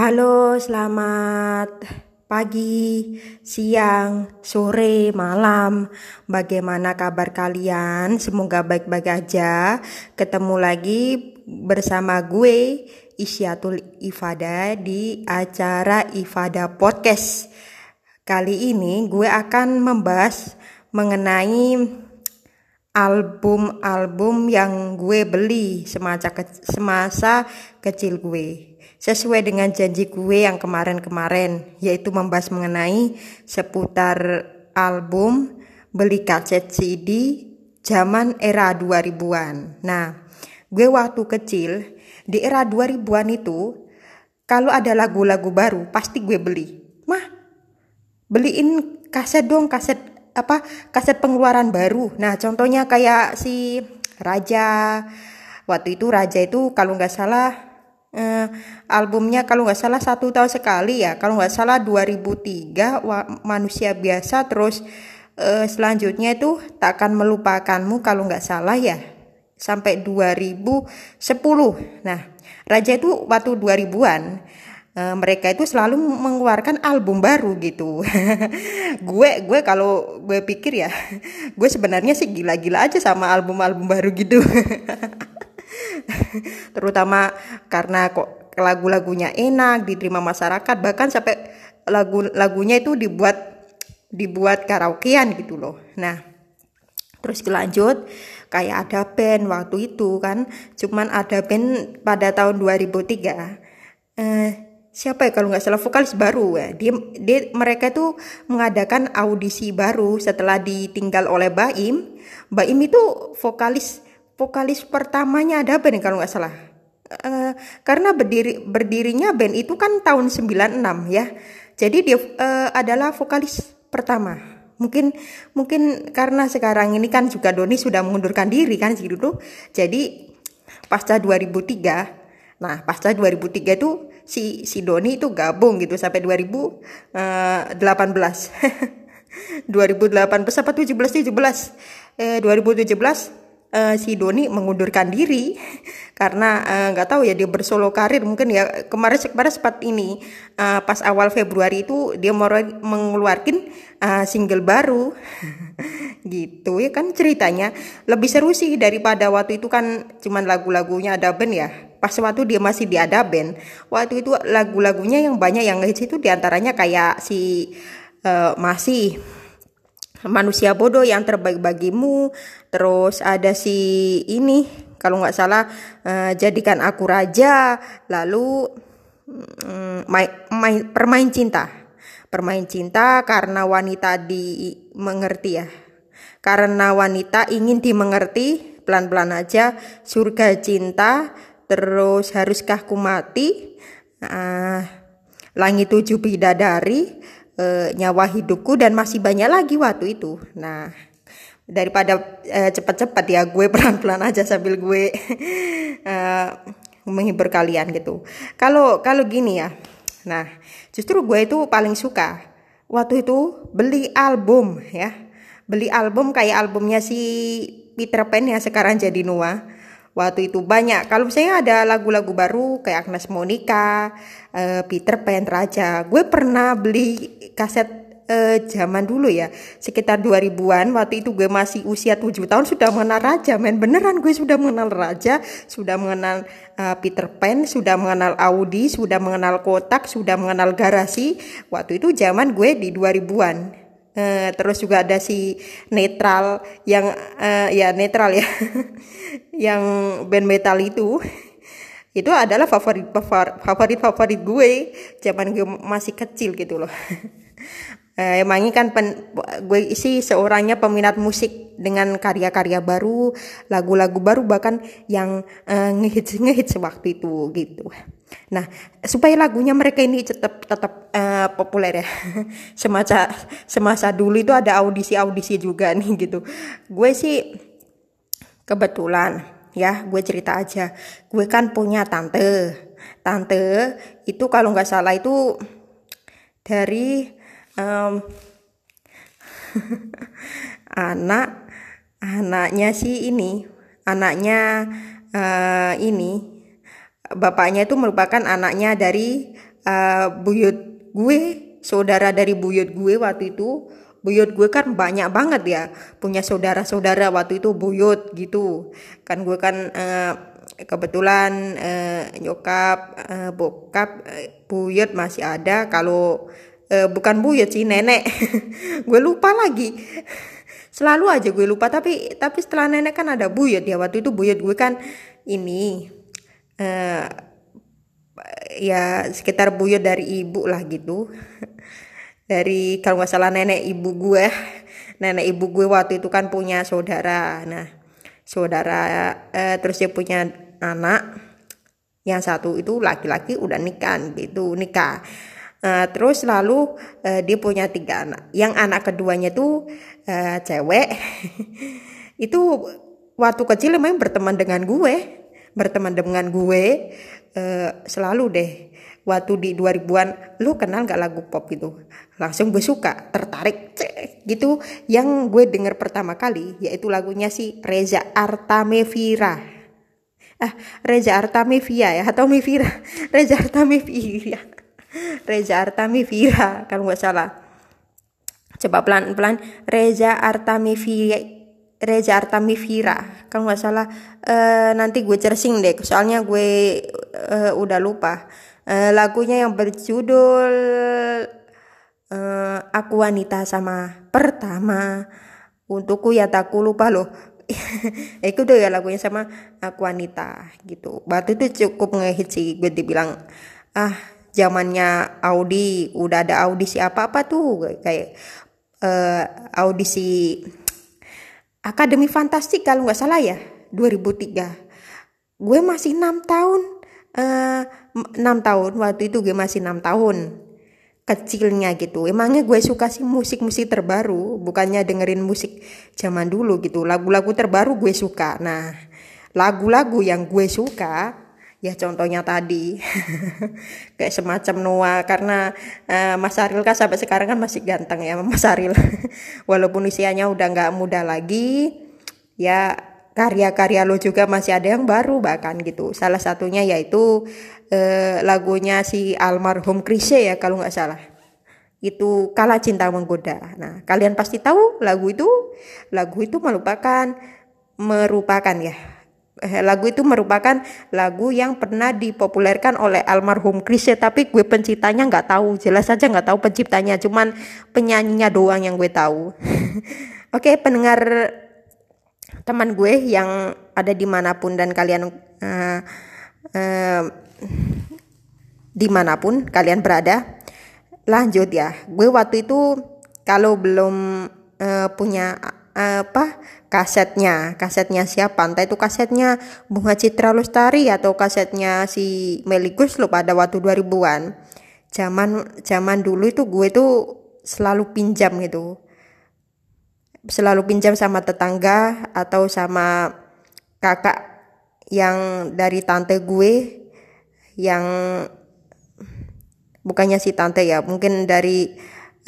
Halo, selamat pagi, siang, sore, malam. Bagaimana kabar kalian? Semoga baik-baik aja. Ketemu lagi bersama gue Isyatul Ifada di acara Ifada Podcast. Kali ini gue akan membahas mengenai album-album yang gue beli semasa, ke semasa kecil gue sesuai dengan janji gue yang kemarin-kemarin yaitu membahas mengenai seputar album beli kaset CD zaman era 2000-an. Nah, gue waktu kecil di era 2000-an itu kalau ada lagu-lagu baru pasti gue beli. Mah, beliin kaset dong, kaset apa? Kaset pengeluaran baru. Nah, contohnya kayak si Raja. Waktu itu Raja itu kalau nggak salah eh, albumnya kalau nggak salah satu tahun sekali ya kalau nggak salah 2003 manusia biasa terus eh, selanjutnya itu takkan melupakanmu kalau nggak salah ya sampai 2010 nah Raja itu waktu 2000-an Uh, mereka itu selalu mengeluarkan album baru gitu. gue gue kalau gue pikir ya, gue sebenarnya sih gila-gila aja sama album-album baru gitu. terutama karena kok lagu-lagunya enak diterima masyarakat bahkan sampai lagu-lagunya itu dibuat dibuat karaokean gitu loh. Nah terus lanjut kayak ada band waktu itu kan cuman ada band pada tahun 2003 eh, siapa ya kalau nggak salah vokalis baru ya. Dia, dia mereka itu mengadakan audisi baru setelah ditinggal oleh Baim. Baim itu vokalis vokalis pertamanya ada band kalau nggak salah. Uh, karena berdiri berdirinya band itu kan tahun 96 ya. Jadi dia uh, adalah vokalis pertama. Mungkin mungkin karena sekarang ini kan juga Doni sudah mengundurkan diri kan gitu tuh. Jadi pasca 2003. Nah, pasca 2003 itu si si Doni itu gabung gitu sampai 2018. 2018 apa 17 17 eh 2017 uh, si Doni mengundurkan diri karena eh, nggak uh, tahu ya dia bersolo karir mungkin ya. Kemarin kemarin sempat ini uh, pas awal Februari itu dia mau mengeluarkan uh, single baru. Gitu ya kan ceritanya. Lebih seru sih daripada waktu itu kan cuman lagu-lagunya ada band ya. Pas waktu dia masih di ada band waktu itu lagu-lagunya yang banyak yang hits itu di antaranya kayak si uh, masih manusia bodoh yang terbaik bagimu terus ada si ini kalau nggak salah uh, jadikan aku raja lalu um, main, main, permain cinta. Permain cinta karena wanita di mengerti ya. Karena wanita ingin dimengerti pelan-pelan aja surga cinta terus haruskah ku mati? Uh, langit tujuh bidadari e, nyawa hidupku dan masih banyak lagi waktu itu. Nah, daripada e, cepat-cepat ya gue pelan-pelan aja sambil gue e, menghibur kalian gitu. Kalau kalau gini ya. Nah, justru gue itu paling suka waktu itu beli album ya. Beli album kayak albumnya si Peter Pan yang sekarang jadi Noah waktu itu banyak. Kalau misalnya ada lagu-lagu baru kayak Agnes Monica, uh, Peter Pan, Raja, gue pernah beli kaset uh, zaman dulu ya, sekitar 2000-an. Waktu itu gue masih usia 7 tahun sudah mengenal Raja, men beneran gue sudah mengenal Raja, sudah mengenal uh, Peter Pan, sudah mengenal Audi, sudah mengenal Kotak, sudah mengenal Garasi. Waktu itu zaman gue di 2000-an. Uh, terus juga ada si netral yang uh, ya netral ya yang band metal itu itu adalah favorit favorit favorit gue zaman gue masih kecil gitu loh eh, emangnya kan pen, gue sih seorangnya peminat musik dengan karya-karya baru lagu-lagu baru bahkan yang uh, ngehits ngehits waktu itu gitu. Nah supaya lagunya mereka ini tetap tetap uh, populer ya. Semasa semasa dulu itu ada audisi audisi juga nih gitu. Gue sih kebetulan ya gue cerita aja. Gue kan punya tante. Tante itu kalau nggak salah itu dari um, anak anaknya si ini anaknya uh, ini bapaknya itu merupakan anaknya dari uh, buyut gue saudara dari buyut gue waktu itu. Buyut gue kan banyak banget ya punya saudara-saudara waktu itu buyut gitu. Kan gue kan uh, kebetulan uh, nyokap uh, bokap uh, buyut masih ada. Kalau uh, bukan buyut sih nenek. Gue lupa lagi. Selalu aja gue lupa tapi tapi setelah nenek kan ada buyut ya waktu itu buyut gue kan ini uh, ya sekitar buyut dari ibu lah gitu. Dari kalau nggak salah nenek ibu gue. Nenek ibu gue waktu itu kan punya saudara. Nah saudara eh, terus dia punya anak. Yang satu itu laki-laki udah nikah gitu nikah uh, terus lalu uh, dia punya tiga anak. Yang anak keduanya tuh uh, cewek. Itu waktu kecil memang berteman dengan gue. Berteman dengan gue uh, selalu deh. Waktu di 2000-an lu kenal gak lagu pop? gitu. Langsung gue suka tertarik cek, gitu. Yang gue denger pertama kali yaitu lagunya si Reza Artamevira. Ah Reza Artamevia ya atau Mevira. Reza Artamevira Reza Artamevira kalau nggak salah. Coba pelan-pelan. Reza Artamevira Reza Artamivira kalau nggak salah. Uh, nanti gue cersing deh soalnya gue uh, udah lupa. Uh, lagunya yang berjudul uh, Aku Wanita sama Pertama. Untukku ya takku lupa loh. Itu tuh ya lagunya sama Aku Wanita gitu. Waktu itu cukup ngehit sih gue dibilang. Ah zamannya Audi udah ada audisi apa apa tuh kayak uh, audisi Akademi Fantastik kalau nggak salah ya 2003 gue masih enam tahun eh, enam uh, tahun waktu itu gue masih enam tahun kecilnya gitu. Emangnya gue suka sih musik-musik terbaru bukannya dengerin musik zaman dulu gitu. Lagu-lagu terbaru gue suka. Nah lagu-lagu yang gue suka ya contohnya tadi. Kayak semacam Noah. Karena uh, Mas Aril kan sampai sekarang kan masih ganteng ya Mas Aril. Walaupun usianya udah nggak muda lagi ya karya-karya lo juga masih ada yang baru bahkan gitu. Salah satunya yaitu uh, lagunya si almarhum Krisye ya kalau nggak salah. Itu kala cinta menggoda. Nah kalian pasti tahu lagu itu. Lagu itu merupakan merupakan ya lagu itu merupakan lagu yang pernah dipopulerkan oleh almarhum Krisye tapi gue penciptanya nggak tahu. Jelas saja nggak tahu penciptanya cuman penyanyinya doang yang gue tahu. Oke okay, pendengar teman gue yang ada di mana pun dan kalian uh, uh, di mana pun kalian berada lanjut ya. Gue waktu itu kalau belum uh, punya apa kasetnya. Kasetnya siapa? Entah itu kasetnya Bunga Citra Lestari atau kasetnya si Meligus lo pada waktu 2000-an zaman zaman dulu itu gue tuh selalu pinjam gitu. Selalu pinjam sama tetangga atau sama kakak yang dari tante gue yang bukannya si tante ya mungkin dari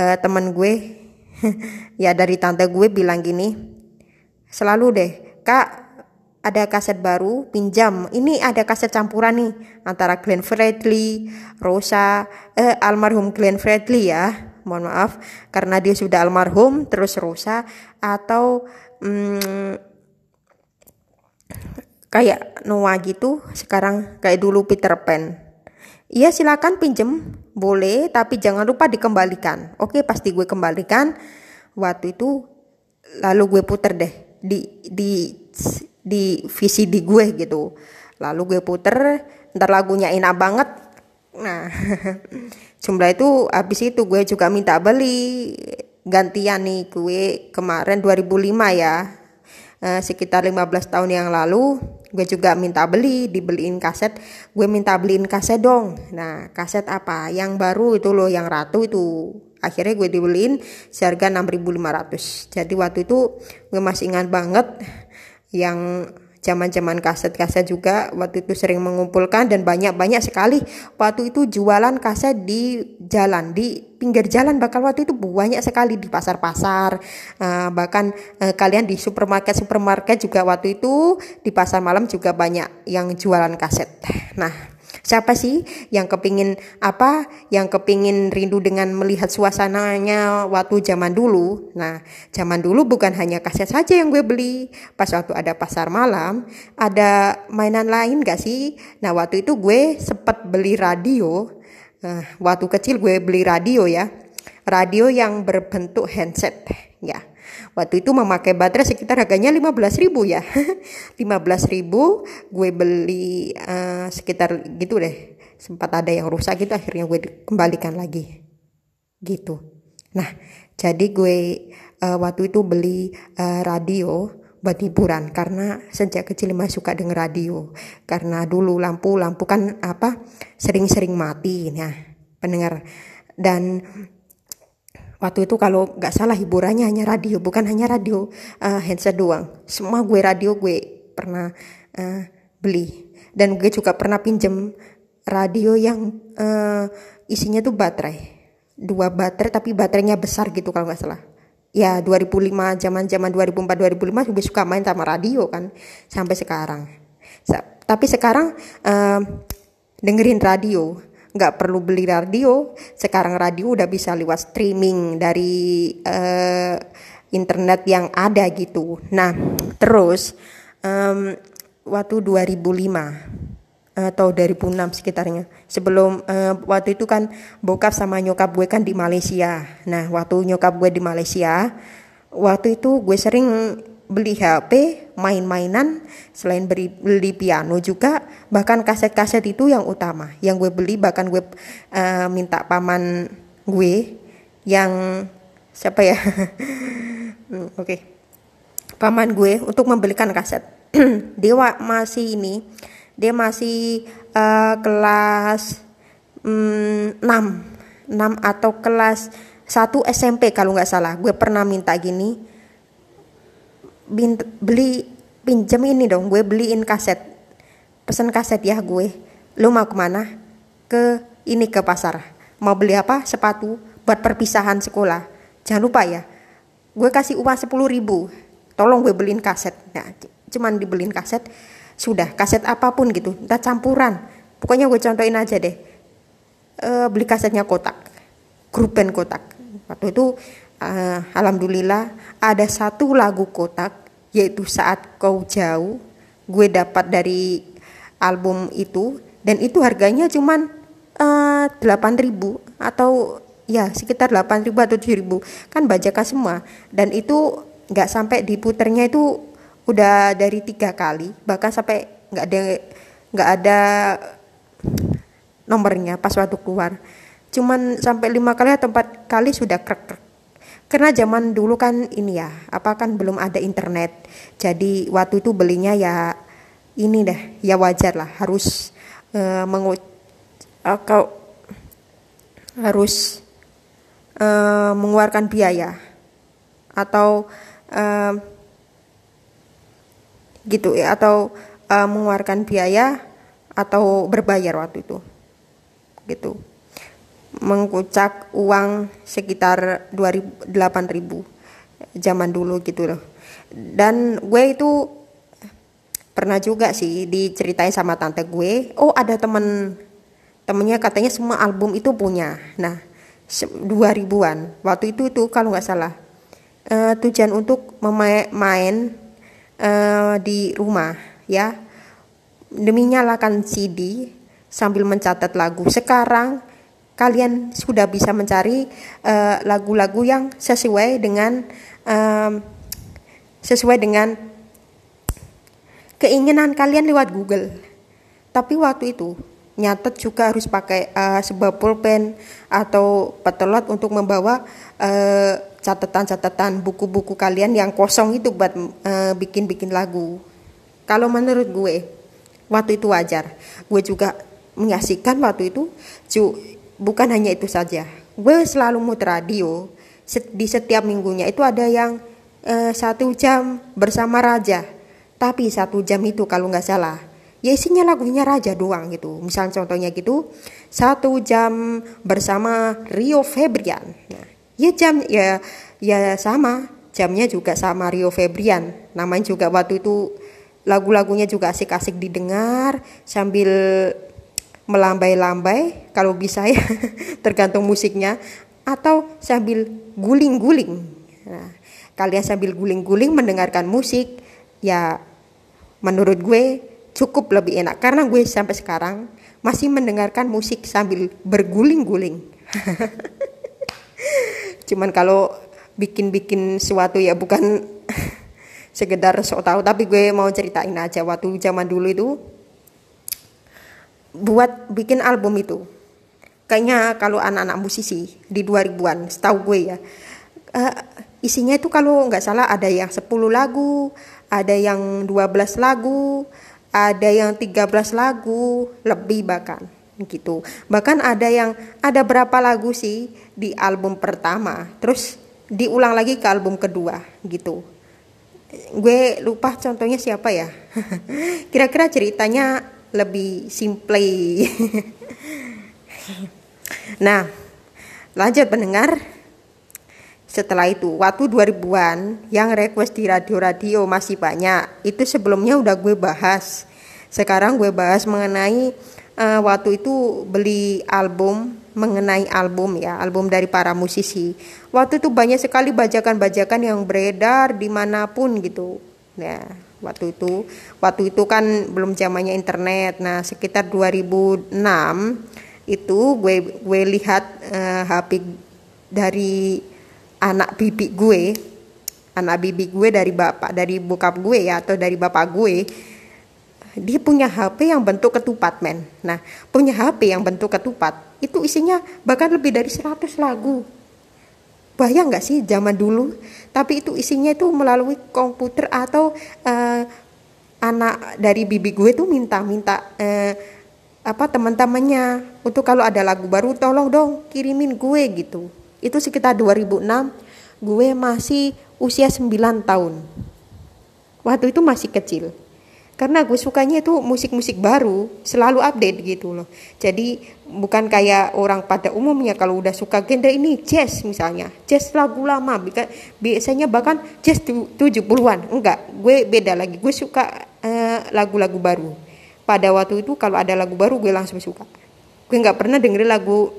uh, teman gue ya dari tante gue bilang gini selalu deh kak ada kaset baru pinjam. Ini ada kaset campuran nih antara Glenn Fredly Rosa eh, almarhum Glenn Fredly ya. Mohon maaf karena dia sudah almarhum terus Rosa atau hmm, kayak Noah gitu sekarang kayak dulu Peter Pan Iya silakan pinjem. Boleh tapi jangan lupa dikembalikan. Oke pasti gue kembalikan waktu itu lalu gue puter deh di di di VCD gue gitu. Lalu gue puter ntar lagunya enak banget. Nah jumlah itu habis itu gue juga minta beli. Gantian nih gue kemarin 2005 ya. Eh, sekitar 15 tahun yang lalu gue juga minta beli dibeliin kaset. Gue minta beliin kaset dong. Nah kaset apa? Yang baru itu loh yang ratu itu. Akhirnya gue dibeliin seharga 6500 jadi waktu itu gue masih ingat banget yang zaman-zaman kaset-kaset juga waktu itu sering mengumpulkan dan banyak-banyak sekali waktu itu jualan kaset di jalan di pinggir jalan. Bakal waktu itu banyak sekali di pasar-pasar uh, bahkan uh, kalian di supermarket-supermarket juga waktu itu di pasar malam juga banyak yang jualan kaset. Nah siapa sih yang kepingin apa? Yang kepingin rindu dengan melihat suasananya waktu zaman dulu? Nah zaman dulu bukan hanya kaset saja yang gue beli. Pas waktu ada pasar malam ada mainan lain gak sih? Nah waktu itu gue sempat beli radio. Nah, waktu kecil gue beli radio ya. Radio yang berbentuk handset ya Waktu itu memakai baterai sekitar harganya 15 ribu ya. 15 ribu gue beli uh, sekitar gitu deh. Sempat ada yang rusak gitu akhirnya gue kembalikan lagi. Gitu. Nah, jadi gue uh, waktu itu beli uh, radio buat hiburan karena sejak kecil emang suka denger radio karena dulu lampu lampu kan apa sering-sering mati nah pendengar dan Waktu itu kalau nggak salah hiburannya hanya radio, bukan hanya radio uh, handset doang. Semua gue radio gue pernah uh, beli. Dan gue juga pernah pinjem radio yang uh, isinya tuh baterai. Dua baterai tapi baterainya besar gitu kalau nggak salah. Ya 2005 zaman zaman 2004 2005 gue suka main sama radio kan sampai sekarang. Tapi sekarang uh, dengerin radio nggak perlu beli radio. Sekarang radio udah bisa lewat streaming dari uh, internet yang ada gitu. Nah terus um, waktu 2005 atau 2006 sekitarnya sebelum uh, waktu itu kan bokap sama nyokap gue kan di Malaysia. Nah waktu nyokap gue di Malaysia waktu itu gue sering beli HP, main-mainan, selain beli, beli piano juga, bahkan kaset-kaset itu yang utama. Yang gue beli bahkan gue uh, minta paman gue yang siapa ya? hmm, Oke, okay. paman gue untuk membelikan kaset. dia masih ini, dia masih uh, kelas um, 6, 6 atau kelas 1 SMP kalau nggak salah. Gue pernah minta gini beli pinjam ini dong gue beliin kaset. Pesan kaset ya gue. Lu mau ke mana? Ke ini ke pasar. Mau beli apa? Sepatu buat perpisahan sekolah. Jangan lupa ya gue kasih uang sepuluh ribu. Tolong gue beliin kaset. Nah cuman dibeliin kaset sudah kaset apa pun gitu entah campuran. Pokoknya gue contohin aja deh. E, beli kasetnya kotak grup band kotak. Waktu itu uh, alhamdulillah ada satu lagu kotak yaitu saat kau jauh gue dapat dari album itu. Dan itu harganya cuman uh, ribu atau ya sekitar delapan ribu atau tujuh ribu. Kan bajakan semua. Dan itu nggak sampai diputernya itu udah dari tiga kali. Bahkan sampai nggak ada nggak ada nomornya pas waktu keluar. Cuman sampai lima kali atau empat kali sudah krek krek karena zaman dulu kan ini ya, apa kan belum ada internet. Jadi waktu itu belinya ya ini deh, ya wajar lah harus uh, mengu uh, kau harus uh, mengeluarkan biaya. Atau uh, gitu ya atau uh, mengeluarkan biaya atau berbayar waktu itu. Gitu mengkucak uang sekitar 8 ribu zaman dulu gitu loh. Dan gue itu pernah juga sih diceritain sama tante gue oh ada temen temennya katanya semua album itu punya. Nah dua ribuan. Waktu itu tuh kalau nggak salah uh, tujuan untuk main uh, di rumah ya. Demi nyalakan CD sambil mencatat lagu. Sekarang kalian sudah bisa mencari eh, lagu-lagu uh, yang sesuai dengan um, sesuai dengan keinginan kalian lewat Google. Tapi waktu itu nyatet juga harus pakai uh, sebuah pulpen atau petelot untuk membawa catatan-catatan uh, buku-buku kalian yang kosong itu buat uh, bikin-bikin lagu. Kalau menurut gue waktu itu wajar. Gue juga menyaksikan waktu itu bukan hanya itu saja. Gue selalu muter radio. Di setiap minggunya itu ada yang uh, satu jam bersama raja. Tapi satu jam itu kalau nggak salah ya isinya lagunya raja doang gitu. Misal contohnya gitu satu jam bersama Rio Febrian. Nah, ya jam ya ya sama. Jamnya juga sama Rio Febrian. Namanya juga waktu itu lagu-lagunya juga asik-asik didengar sambil melambai-lambai kalau bisa ya tergantung musiknya atau sambil guling-guling. Nah, kalian sambil guling-guling mendengarkan musik ya menurut gue cukup lebih enak karena gue sampai sekarang masih mendengarkan musik sambil berguling-guling. Cuman kalau bikin-bikin sesuatu ya bukan sekedar sok tahu tapi gue mau ceritain aja waktu zaman dulu itu buat bikin album itu. Kayaknya kalau anak-anak musisi di 2000-an setahu gue ya. Uh, isinya itu kalau nggak salah ada yang 10 lagu ada yang 12 lagu ada yang 13 lagu lebih bahkan gitu. Bahkan ada yang ada berapa lagu sih di album pertama terus diulang lagi ke album kedua gitu. Gue lupa contohnya siapa ya. Kira-kira ceritanya lebih simple. nah, lanjut pendengar. Setelah itu, waktu 2000-an yang request di radio-radio masih banyak. Itu sebelumnya udah gue bahas. Sekarang gue bahas mengenai uh, waktu itu beli album mengenai album ya, album dari para musisi. Waktu itu banyak sekali bajakan-bajakan yang beredar di mana pun gitu. Nah, waktu itu. Waktu itu kan belum zamannya internet. Nah sekitar 2006 itu gue gue lihat uh, eh, HP dari anak bibi gue anak bibi gue dari bapak dari bokap gue ya atau dari bapak gue dia punya HP yang bentuk ketupat men. Nah punya HP yang bentuk ketupat itu isinya bahkan lebih dari 100 lagu. Bayang nggak sih zaman dulu tapi itu isinya itu melalui komputer atau uh, anak dari bibi gue tuh minta-minta uh, apa teman-temannya untuk kalau ada lagu baru tolong dong kirimin gue gitu. Itu sekitar 2006 gue masih usia 9 tahun. Waktu itu masih kecil karena gue sukanya itu musik-musik baru selalu update gitu loh. Jadi bukan kayak orang pada umumnya kalau udah suka genre ini jazz misalnya. Jazz lagu lama biasanya bahkan jazz 70-an enggak gue beda lagi. Gue suka uh, lagu-lagu baru. Pada waktu itu kalau ada lagu baru gue langsung suka. Gue nggak pernah dengerin lagu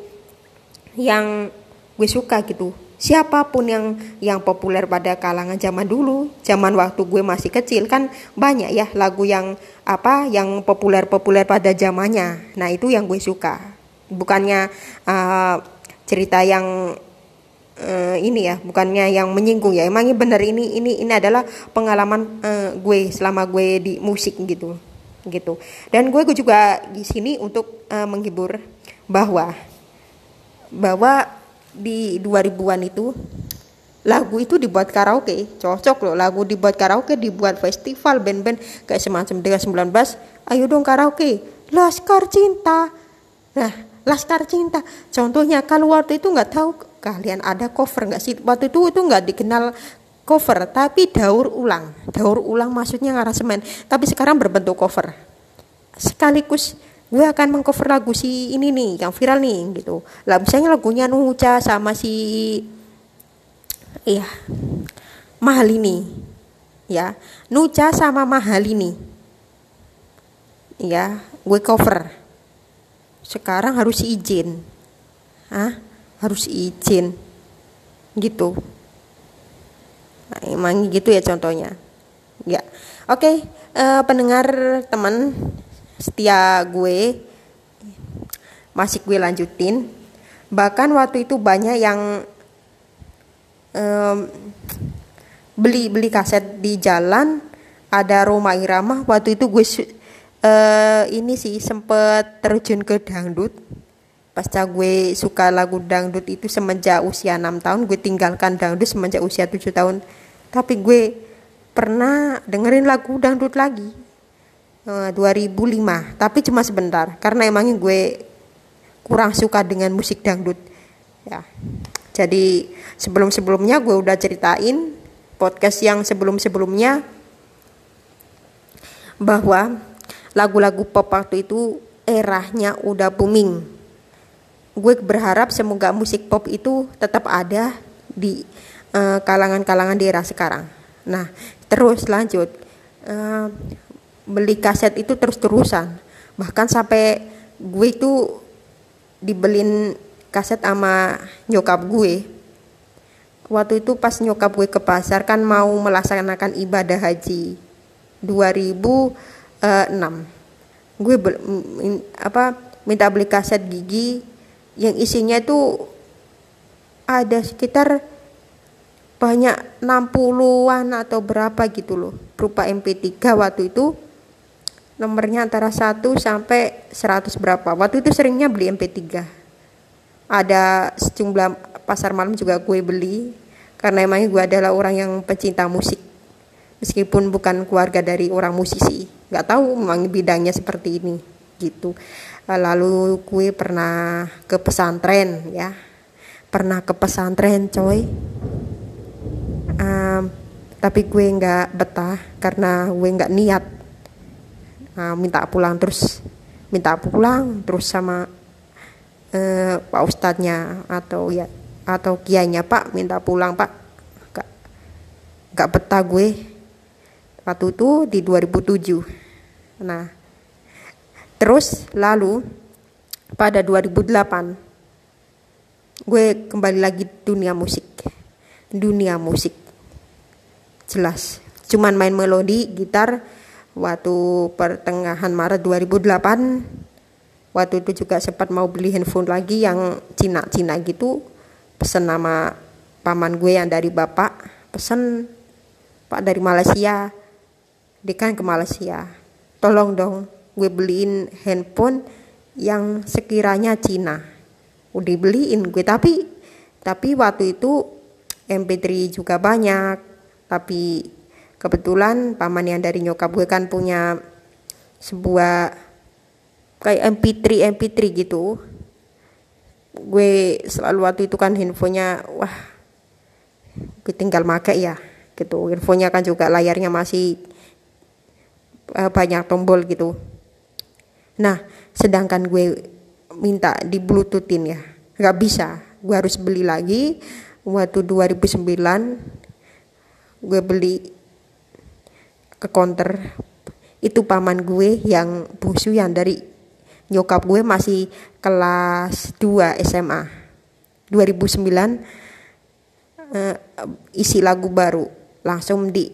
yang gue suka gitu siapa pun yang yang populer pada kalangan zaman dulu, zaman waktu gue masih kecil kan banyak ya lagu yang apa yang populer-populer pada zamannya. Nah, itu yang gue suka. Bukannya uh, cerita yang uh, ini ya, bukannya yang menyinggung ya. Emangnya benar ini ini ini adalah pengalaman uh, gue selama gue di musik gitu. Gitu. Dan gue juga di sini untuk uh, menghibur bahwa bahwa di 2000-an itu lagu itu dibuat karaoke. Cocok loh lagu dibuat karaoke dibuat festival band-band kayak semacam dengan 19 ayo dong karaoke. Laskar Cinta. Nah Laskar Cinta. Contohnya kalau waktu itu nggak tahu kalian ada cover nggak sih? Waktu itu itu nggak dikenal cover tapi daur ulang. Daur ulang maksudnya ngarasemen tapi sekarang berbentuk cover. Sekaligus gue akan mengcover lagu si ini nih yang viral nih gitu. Lah misalnya lagunya Nuca sama si iya mahal ini ya. Nuca sama mahal ini ya gue cover. Sekarang harus izin. Ah harus izin. Gitu. Nah, emang gitu ya contohnya. Ya. Oke okay, uh, eh, pendengar teman setia gue masih gue lanjutin. Bahkan waktu itu banyak yang um, beli beli kaset di jalan. Ada Roma Irama waktu itu gue uh, ini sih sempet terjun ke dangdut. Pasca gue suka lagu dangdut itu semenjak usia 6 tahun gue tinggalkan dangdut semenjak usia 7 tahun. Tapi gue pernah dengerin lagu dangdut lagi 2005 eh, tapi cuma sebentar karena emangnya gue kurang suka dengan musik dangdut. Ya. Jadi sebelum sebelumnya gue udah ceritain podcast yang sebelum sebelumnya bahwa lagu-lagu pop waktu itu eranya udah booming. Gue berharap semoga musik pop itu tetap ada di eh, kalangan-kalangan uh, di era sekarang. Nah terus lanjut. Uh, beli kaset itu terus-terusan. Bahkan sampai gue itu dibelin kaset sama nyokap gue. Waktu itu pas nyokap gue ke pasar kan mau melaksanakan ibadah haji 2006 gue be, apa minta beli kaset gigi yang isinya itu ada sekitar banyak 60-an atau berapa gitu loh berupa MP3 waktu itu nomornya antara 1 sampai 100 berapa? Waktu itu seringnya beli MP3 ada sejumlah pasar malam juga gue beli karena emangnya gue adalah orang yang pecinta musik. Meskipun bukan keluarga dari orang musisi nggak tahu memang bidangnya seperti ini gitu. Lalu gue pernah ke pesantren ya. Pernah ke pesantren coy. Um, tapi gue nggak betah karena gue nggak niat nah, minta pulang terus. Minta pulang terus sama uh, pak ustadznya atau ya atau kiainya pak. Minta pulang pak. Gak, gak betah gue. Waktu itu di 2007 nah terus lalu pada 2008 gue kembali lagi dunia musik. Dunia musik. Jelas. Cuman main melodi gitar waktu pertengahan Maret 2008 waktu itu juga sempat mau beli handphone lagi yang Cina-Cina gitu. Pesen nama paman gue yang dari bapak pesen pak dari Malaysia. Dia kan ke Malaysia. Tolong dong gue beliin handphone yang sekiranya Cina. Udah beliin gue tapi tapi waktu itu MP3 juga banyak tapi kebetulan paman yang dari nyokap gue kan punya sebuah kayak MP3 MP3 gitu. Gue selalu waktu itu kan handphonenya wah gue tinggal make ya gitu. Handphonenya kan juga layarnya masih uh, banyak tombol gitu. Nah sedangkan gue minta di bluetoothin ya. Nggak bisa. Gue harus beli lagi. Waktu 2009 gue beli ke counter itu paman gue yang bungsu yang dari nyokap gue masih kelas 2 SMA 2009 uh, isi lagu baru. Langsung di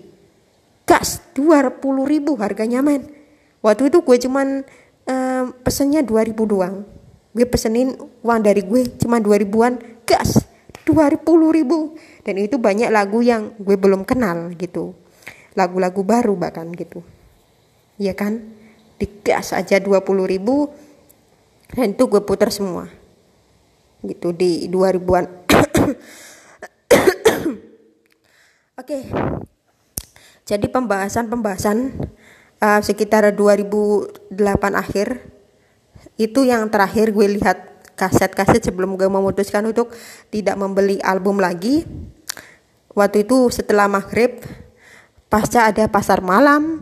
gas 20 ribu harganya men. Waktu itu gue cuman uh, pesennya 2000 doang. Gue pesenin uang dari gue cuma 2000an gas 20 ribu. Dan itu banyak lagu yang gue belum kenal gitu lagu-lagu baru bahkan gitu. Ya kan? Digas aja 20 ribu dan itu gue putar semua. Gitu di 2000-an oke. Jadi pembahasan-pembahasan uh, sekitar 2008 akhir itu yang terakhir gue lihat kaset-kaset sebelum gue memutuskan untuk tidak membeli album lagi. Waktu itu setelah maghrib pasca ada pasar malam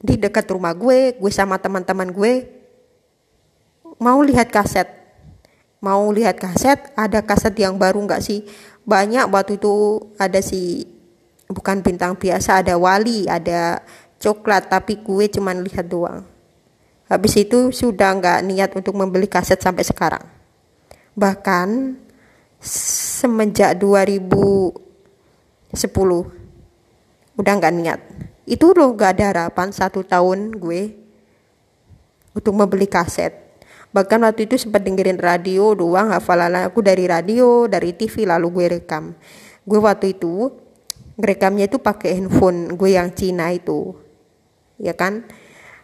di dekat rumah gue gue sama teman-teman gue mau lihat kaset. Mau lihat kaset ada kaset yang baru nggak sih? Banyak waktu itu ada si bukan bintang biasa ada wali ada coklat tapi gue cuman lihat doang. Habis itu sudah nggak niat untuk membeli kaset sampai sekarang. Bahkan semenjak 2010 udah nggak niat. Itu loh nggak ada harapan satu tahun gue untuk membeli kaset. Bahkan waktu itu sempat dengerin radio doang hafalan aku dari radio dari TV lalu gue rekam. Gue waktu itu rekamnya itu pakai handphone gue yang Cina itu ya kan?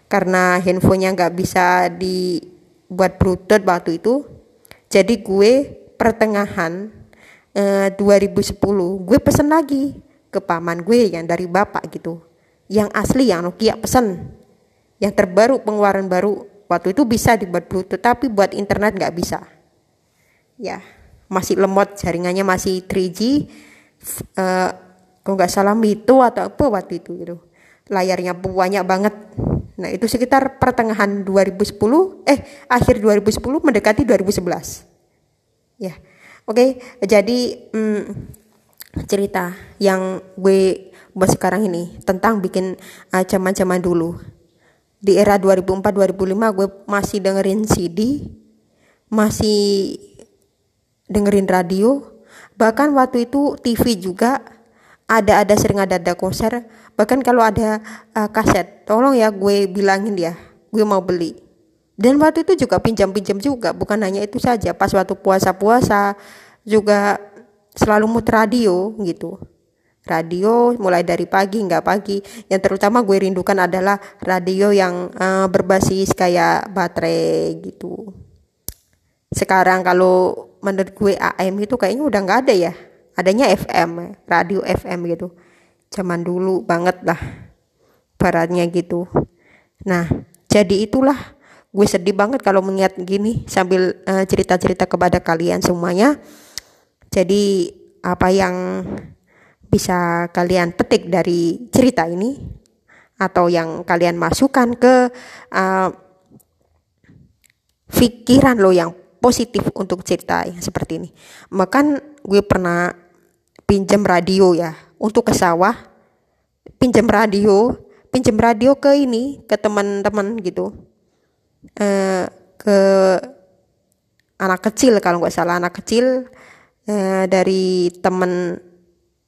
Karena handphonenya nggak bisa dibuat bluetooth waktu itu. Jadi gue pertengahan eh, 2010 gue pesen lagi ke paman gue yang dari bapak gitu. Yang asli yang Nokia pesan yang terbaru pengeluaran baru waktu itu bisa dibuat bluetooth tapi buat internet nggak bisa. Ya masih lemot jaringannya masih 3G uh, eh, kalau nggak salah Mito atau apa waktu itu gitu. Layarnya banyak banget. Nah itu sekitar pertengahan 2010 eh akhir 2010 mendekati 2011 ya oke. Okay, jadi hmm, cerita yang gue buat sekarang ini tentang bikin uh, zaman-zaman dulu. di era 2004-2005 gue masih dengerin CD masih dengerin radio bahkan waktu itu TV juga ada ada sering ada ada konser bahkan kalau ada uh, kaset tolong ya gue bilangin dia gue mau beli dan waktu itu juga pinjam-pinjam juga bukan hanya itu saja pas waktu puasa-puasa juga selalu muter radio gitu. Radio mulai dari pagi nggak pagi. Yang terutama gue rindukan adalah radio yang uh, berbasis kayak baterai gitu. Sekarang kalau menurut gue AM itu kayaknya udah nggak ada ya. Adanya FM radio FM gitu. Zaman dulu banget lah baratnya gitu. Nah jadi itulah gue sedih banget kalau mengingat gini sambil uh, cerita-cerita kepada kalian semuanya jadi apa yang bisa kalian petik dari cerita ini? Atau yang kalian masukkan ke uh, lo yang positif untuk cerita yang seperti ini. Makan gue pernah pinjam radio ya untuk ke sawah, pinjam radio, pinjam radio ke ini ke teman-teman gitu, uh, ke anak kecil kalau nggak salah anak kecil uh, dari teman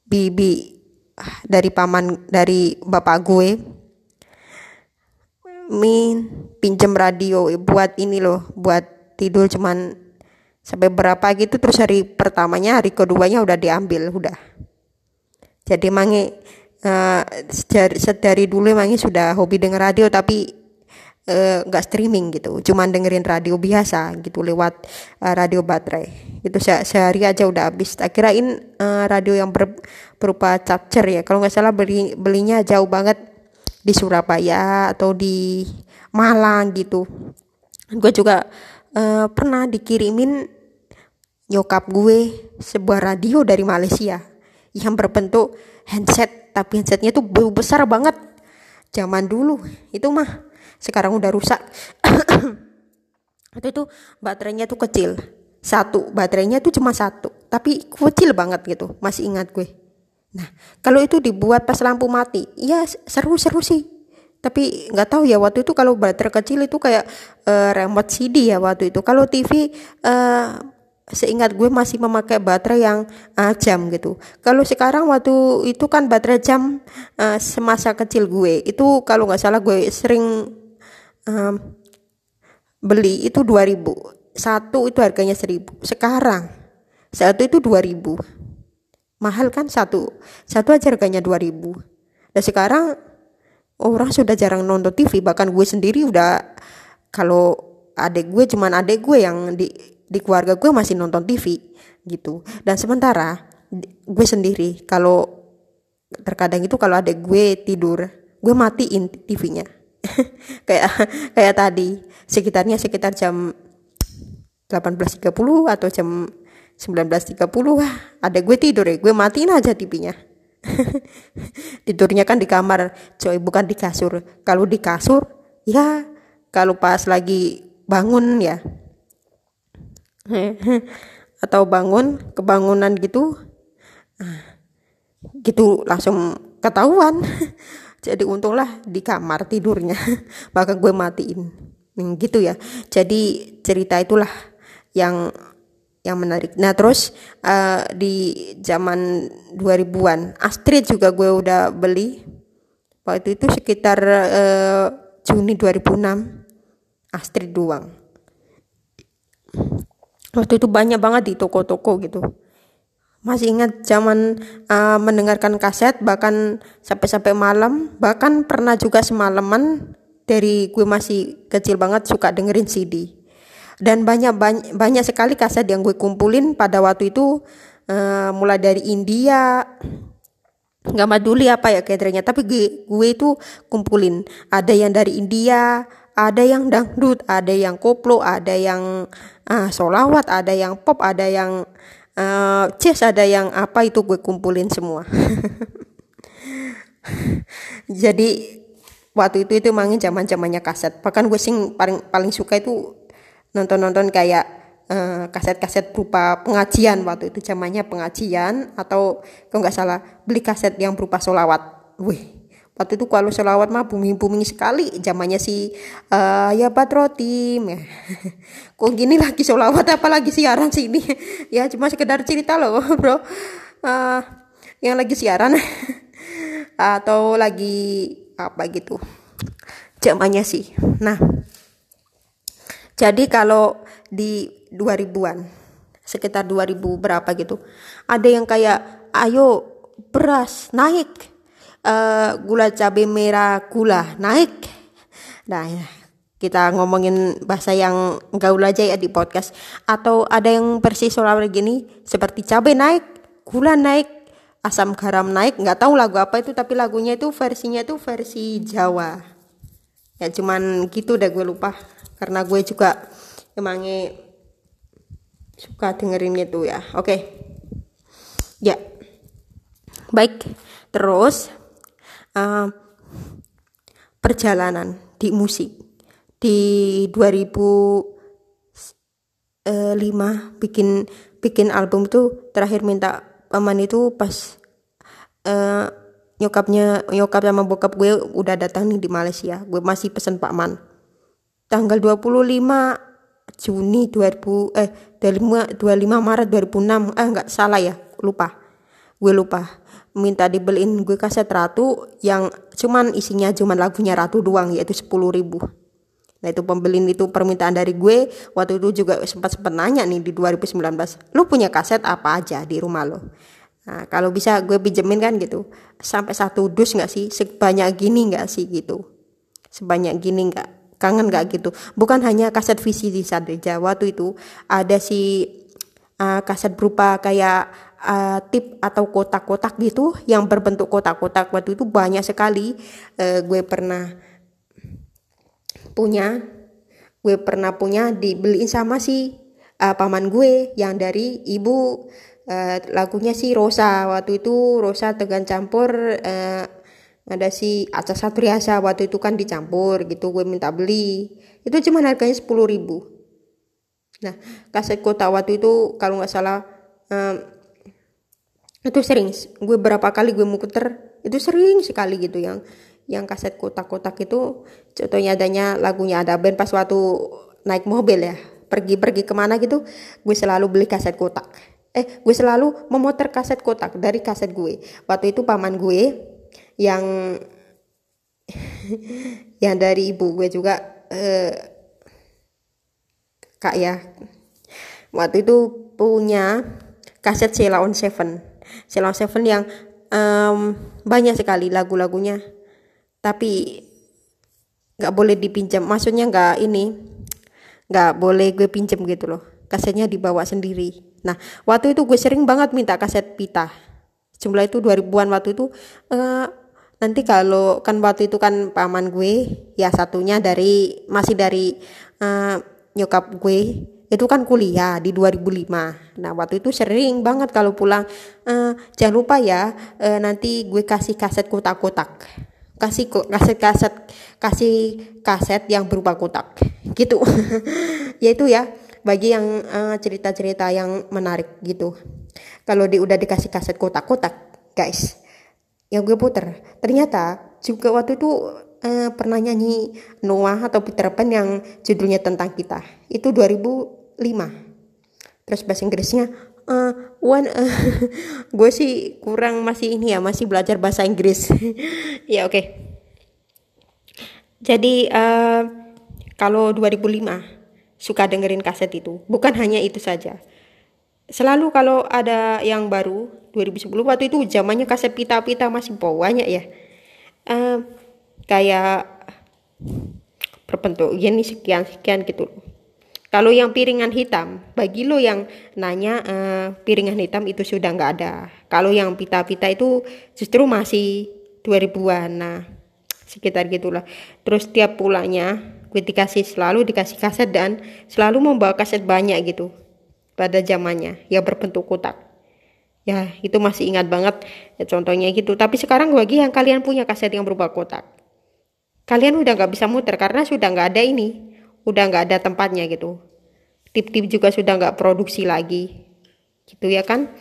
bibi dari paman dari bapak gue. Min pinjem radio buat ini loh buat tidur cuman sampai berapa gitu terus hari pertamanya hari keduanya udah diambil udah. Jadi mangi uh, sedari, sedari dulu mangi sudah hobi denger radio tapi Eh, nggak uh, streaming gitu. Cuman dengerin radio biasa gitu lewat uh, radio baterai. Itu se sehari aja udah habis. Tak kirain uh, radio yang ber berupa charger ya. Kalau nggak salah beli belinya jauh banget di Surabaya atau di Malang gitu. Gue juga uh, pernah dikirimin nyokap gue sebuah radio dari Malaysia yang berbentuk handset. Tapi handsetnya tuh besar banget. Zaman dulu. Itu mah sekarang udah rusak. Itu tuh baterainya tuh kecil. Satu. Baterainya tuh cuma satu. Tapi kecil banget gitu. Masih ingat gue. Nah kalau itu dibuat pas lampu mati. Ya seru-seru sih. Tapi nggak tahu ya waktu itu kalau baterai kecil itu kayak uh, remote CD ya waktu itu. Kalau TV uh, eh, seingat gue masih memakai baterai yang uh, jam gitu. Kalau sekarang waktu itu kan baterai jam uh, semasa kecil gue. Itu kalau nggak salah gue sering um, beli itu 2000 satu itu harganya 1000 sekarang satu itu 2000 mahal kan satu? Satu aja harganya 2000 dan sekarang orang sudah jarang nonton TV bahkan gue sendiri udah kalau adek gue cuman adek gue yang di di keluarga gue masih nonton TV gitu. Dan sementara gue sendiri kalau terkadang itu kalau adek gue tidur gue matiin TV-nya kayak kayak tadi sekitarnya sekitar jam 18.30 atau jam 19.30 wah ada gue tidur ya gue matiin aja TV-nya tidurnya kan di kamar coy bukan di kasur. Kalau di kasur ya kalau pas lagi bangun ya. Atau bangun kebangunan gitu ah, gitu langsung ketahuan jadi untunglah di kamar tidurnya. Bahkan gue matiin. Hmm, gitu ya. Jadi cerita itulah yang yang menarik. Nah terus uh, di zaman 2000-an Astrid juga gue udah beli. Waktu itu sekitar uh, Juni 2006 Astrid doang. Waktu itu banyak banget di toko-toko gitu masih ingat zaman uh, mendengarkan kaset bahkan sampai-sampai malam bahkan pernah juga semalaman dari gue masih kecil banget suka dengerin CD dan banyak banyak, banyak sekali kaset yang gue kumpulin pada waktu itu uh, mulai dari India nggak peduli apa ya kadernya tapi gue, gue itu kumpulin. Ada yang dari India ada yang dangdut ada yang koplo ada yang uh, solawat ada yang pop ada yang uh, Cis ada yang apa itu gue kumpulin semua. Jadi waktu itu itu mangin zaman zamannya kaset. Bahkan gue sing paling paling suka itu nonton nonton kayak uh, kaset-kaset berupa pengajian. Waktu itu zamannya pengajian atau kalau nggak salah beli kaset yang berupa solawat wih waktu itu kalau selawat mah booming booming sekali zamannya si uh, ya patrotim ya kok gini lagi selawat apalagi siaran sih ini ya cuma sekedar cerita loh bro. Uh, yang lagi siaran. Atau lagi apa gitu. Zamannya sih. Nah jadi kalau di 2000-an sekitar 2000 berapa gitu ada yang kayak ayo beras naik uh, gula cabai merah gula naik. Nah ya kita ngomongin bahasa yang gaul aja ya di podcast. Atau ada yang versi Sulawesi gini seperti cabai naik gula naik asam garam naik. Nggak tahu lagu apa itu tapi lagunya itu versinya itu versi Jawa. Ya cuman gitu deh gue lupa. Karena gue juga emangnya suka dengerin itu ya. Oke. Okay. ya. Baik. Terus uh, perjalanan di musik. Di 2005 bikin bikin album tuh terakhir minta paman itu pas uh, nyokapnya nyokap sama bokap gue udah datang nih di Malaysia. Gue masih pesen Pak Man tanggal 25 Juni 2000 eh 25 Maret 2006 eh nggak salah ya lupa. Gue lupa minta dibeliin gue kaset Ratu yang cuman isinya cuman lagunya Ratu doang yaitu 10 ribu. Nah itu pembeliin itu permintaan dari gue. Waktu itu juga sempat sempat nanya nih di 2019 lu punya kaset apa aja di rumah lo? Nah kalau bisa gue pinjemin kan gitu. Sampai satu dus nggak sih? Sebanyak gini nggak sih gitu? Sebanyak gini nggak? Kangen nggak gitu? Bukan hanya kaset VCD saja waktu itu ada si uh, kaset berupa kayak uh, tip atau kotak-kotak gitu yang berbentuk kotak-kotak waktu itu banyak sekali. Uh, gue pernah punya gue pernah punya dibeliin sama si uh, paman gue yang dari ibu. Uh, lagunya si Rosa waktu itu Rosa tegan campur uh, ada si Aca Satriasa waktu itu kan dicampur gitu gue minta beli. Itu cuma harganya sepuluh ribu. Nah kaset kota waktu itu kalau nggak salah um, itu sering. Gue berapa kali gue muter itu sering sekali gitu yang yang kaset kotak-kotak itu. Contohnya adanya lagunya ada band pas waktu naik mobil ya. Pergi-pergi ke mana gitu gue selalu beli kaset kotak. Eh gue selalu memutar kaset kotak dari kaset gue. Waktu itu paman gue yang yang dari ibu gue juga eh, kak ya. Waktu itu punya kaset Sheila on Seven Sheila on Seven yang um, banyak sekali lagu-lagunya. Tapi nggak boleh dipinjam. Maksudnya nggak ini nggak boleh gue pinjam gitu loh. Kasetnya dibawa sendiri. Nah waktu itu gue sering banget minta kaset pita. Jumlah itu 2000-an waktu itu. Uh, nanti kalau kan waktu itu kan paman gue ya satunya dari masih dari uh, nyokap gue itu kan kuliah di 2005 nah waktu itu sering banget kalau pulang. Uh, jangan lupa ya uh, nanti gue kasih kaset kotak-kotak. Kasih kaset kaset kasih kaset yang berupa kotak. Gitu. Yaitu ya bagi yang uh, cerita-cerita yang menarik gitu. Kalau di udah dikasih kaset kotak-kotak guys yang gue puter. Ternyata juga waktu itu uh, pernah nyanyi Noah atau Peter Pan yang judulnya tentang kita. Itu 2005 terus bahasa Inggrisnya uh, one uh, gue sih kurang masih ini ya masih belajar bahasa Inggris. Ya oke. Okay. jadi uh, kalau 2005 suka dengerin kaset itu. Bukan hanya itu saja. Selalu kalau ada yang baru 2010 waktu itu zamannya kaset pita-pita masih banyak ya. Uh, kayak berbentuk gini sekian sekian gitu kalau yang piringan hitam, bagi lo yang nanya uh, piringan hitam itu sudah nggak ada. Kalau yang pita-pita itu justru masih 2000-an. Nah, sekitar gitulah. Terus tiap pulangnya gue dikasih selalu dikasih kaset dan selalu membawa kaset banyak gitu pada zamannya yang berbentuk kotak. Ya, itu masih ingat banget ya, contohnya gitu. Tapi sekarang bagi yang kalian punya kaset yang berupa kotak, kalian udah nggak bisa muter karena sudah nggak ada ini udah nggak ada tempatnya gitu. Tip-tip juga sudah nggak produksi lagi. Gitu ya kan?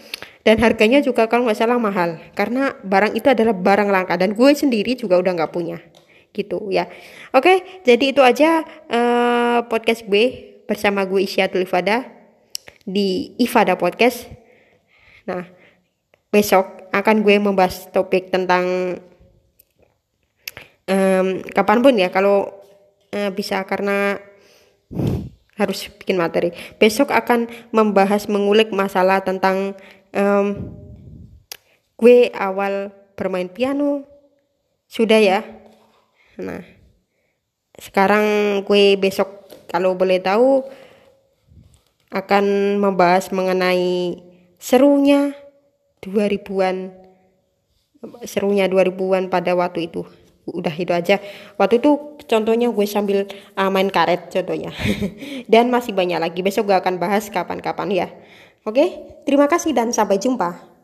Dan harganya juga kalau nggak salah mahal. Karena barang itu adalah barang langka. Dan gue sendiri juga udah nggak punya. Gitu ya. Oke jadi itu aja uh, podcast gue bersama gue Isyatul Ifada di Ifada Podcast. Nah besok akan gue membahas topik tentang um, kapan pun ya kalau uh, bisa. Karena harus bikin materi. Besok akan membahas mengulik masalah tentang um, gue awal bermain piano. Sudah ya. Nah, sekarang gue besok kalau boleh tahu akan membahas mengenai serunya 2000-an serunya 2000-an pada waktu itu udah itu aja. Waktu itu contohnya gue sambil uh, main karet contohnya. Dan masih banyak lagi. Besok gue akan bahas kapan-kapan ya. Oke? Terima kasih dan sampai jumpa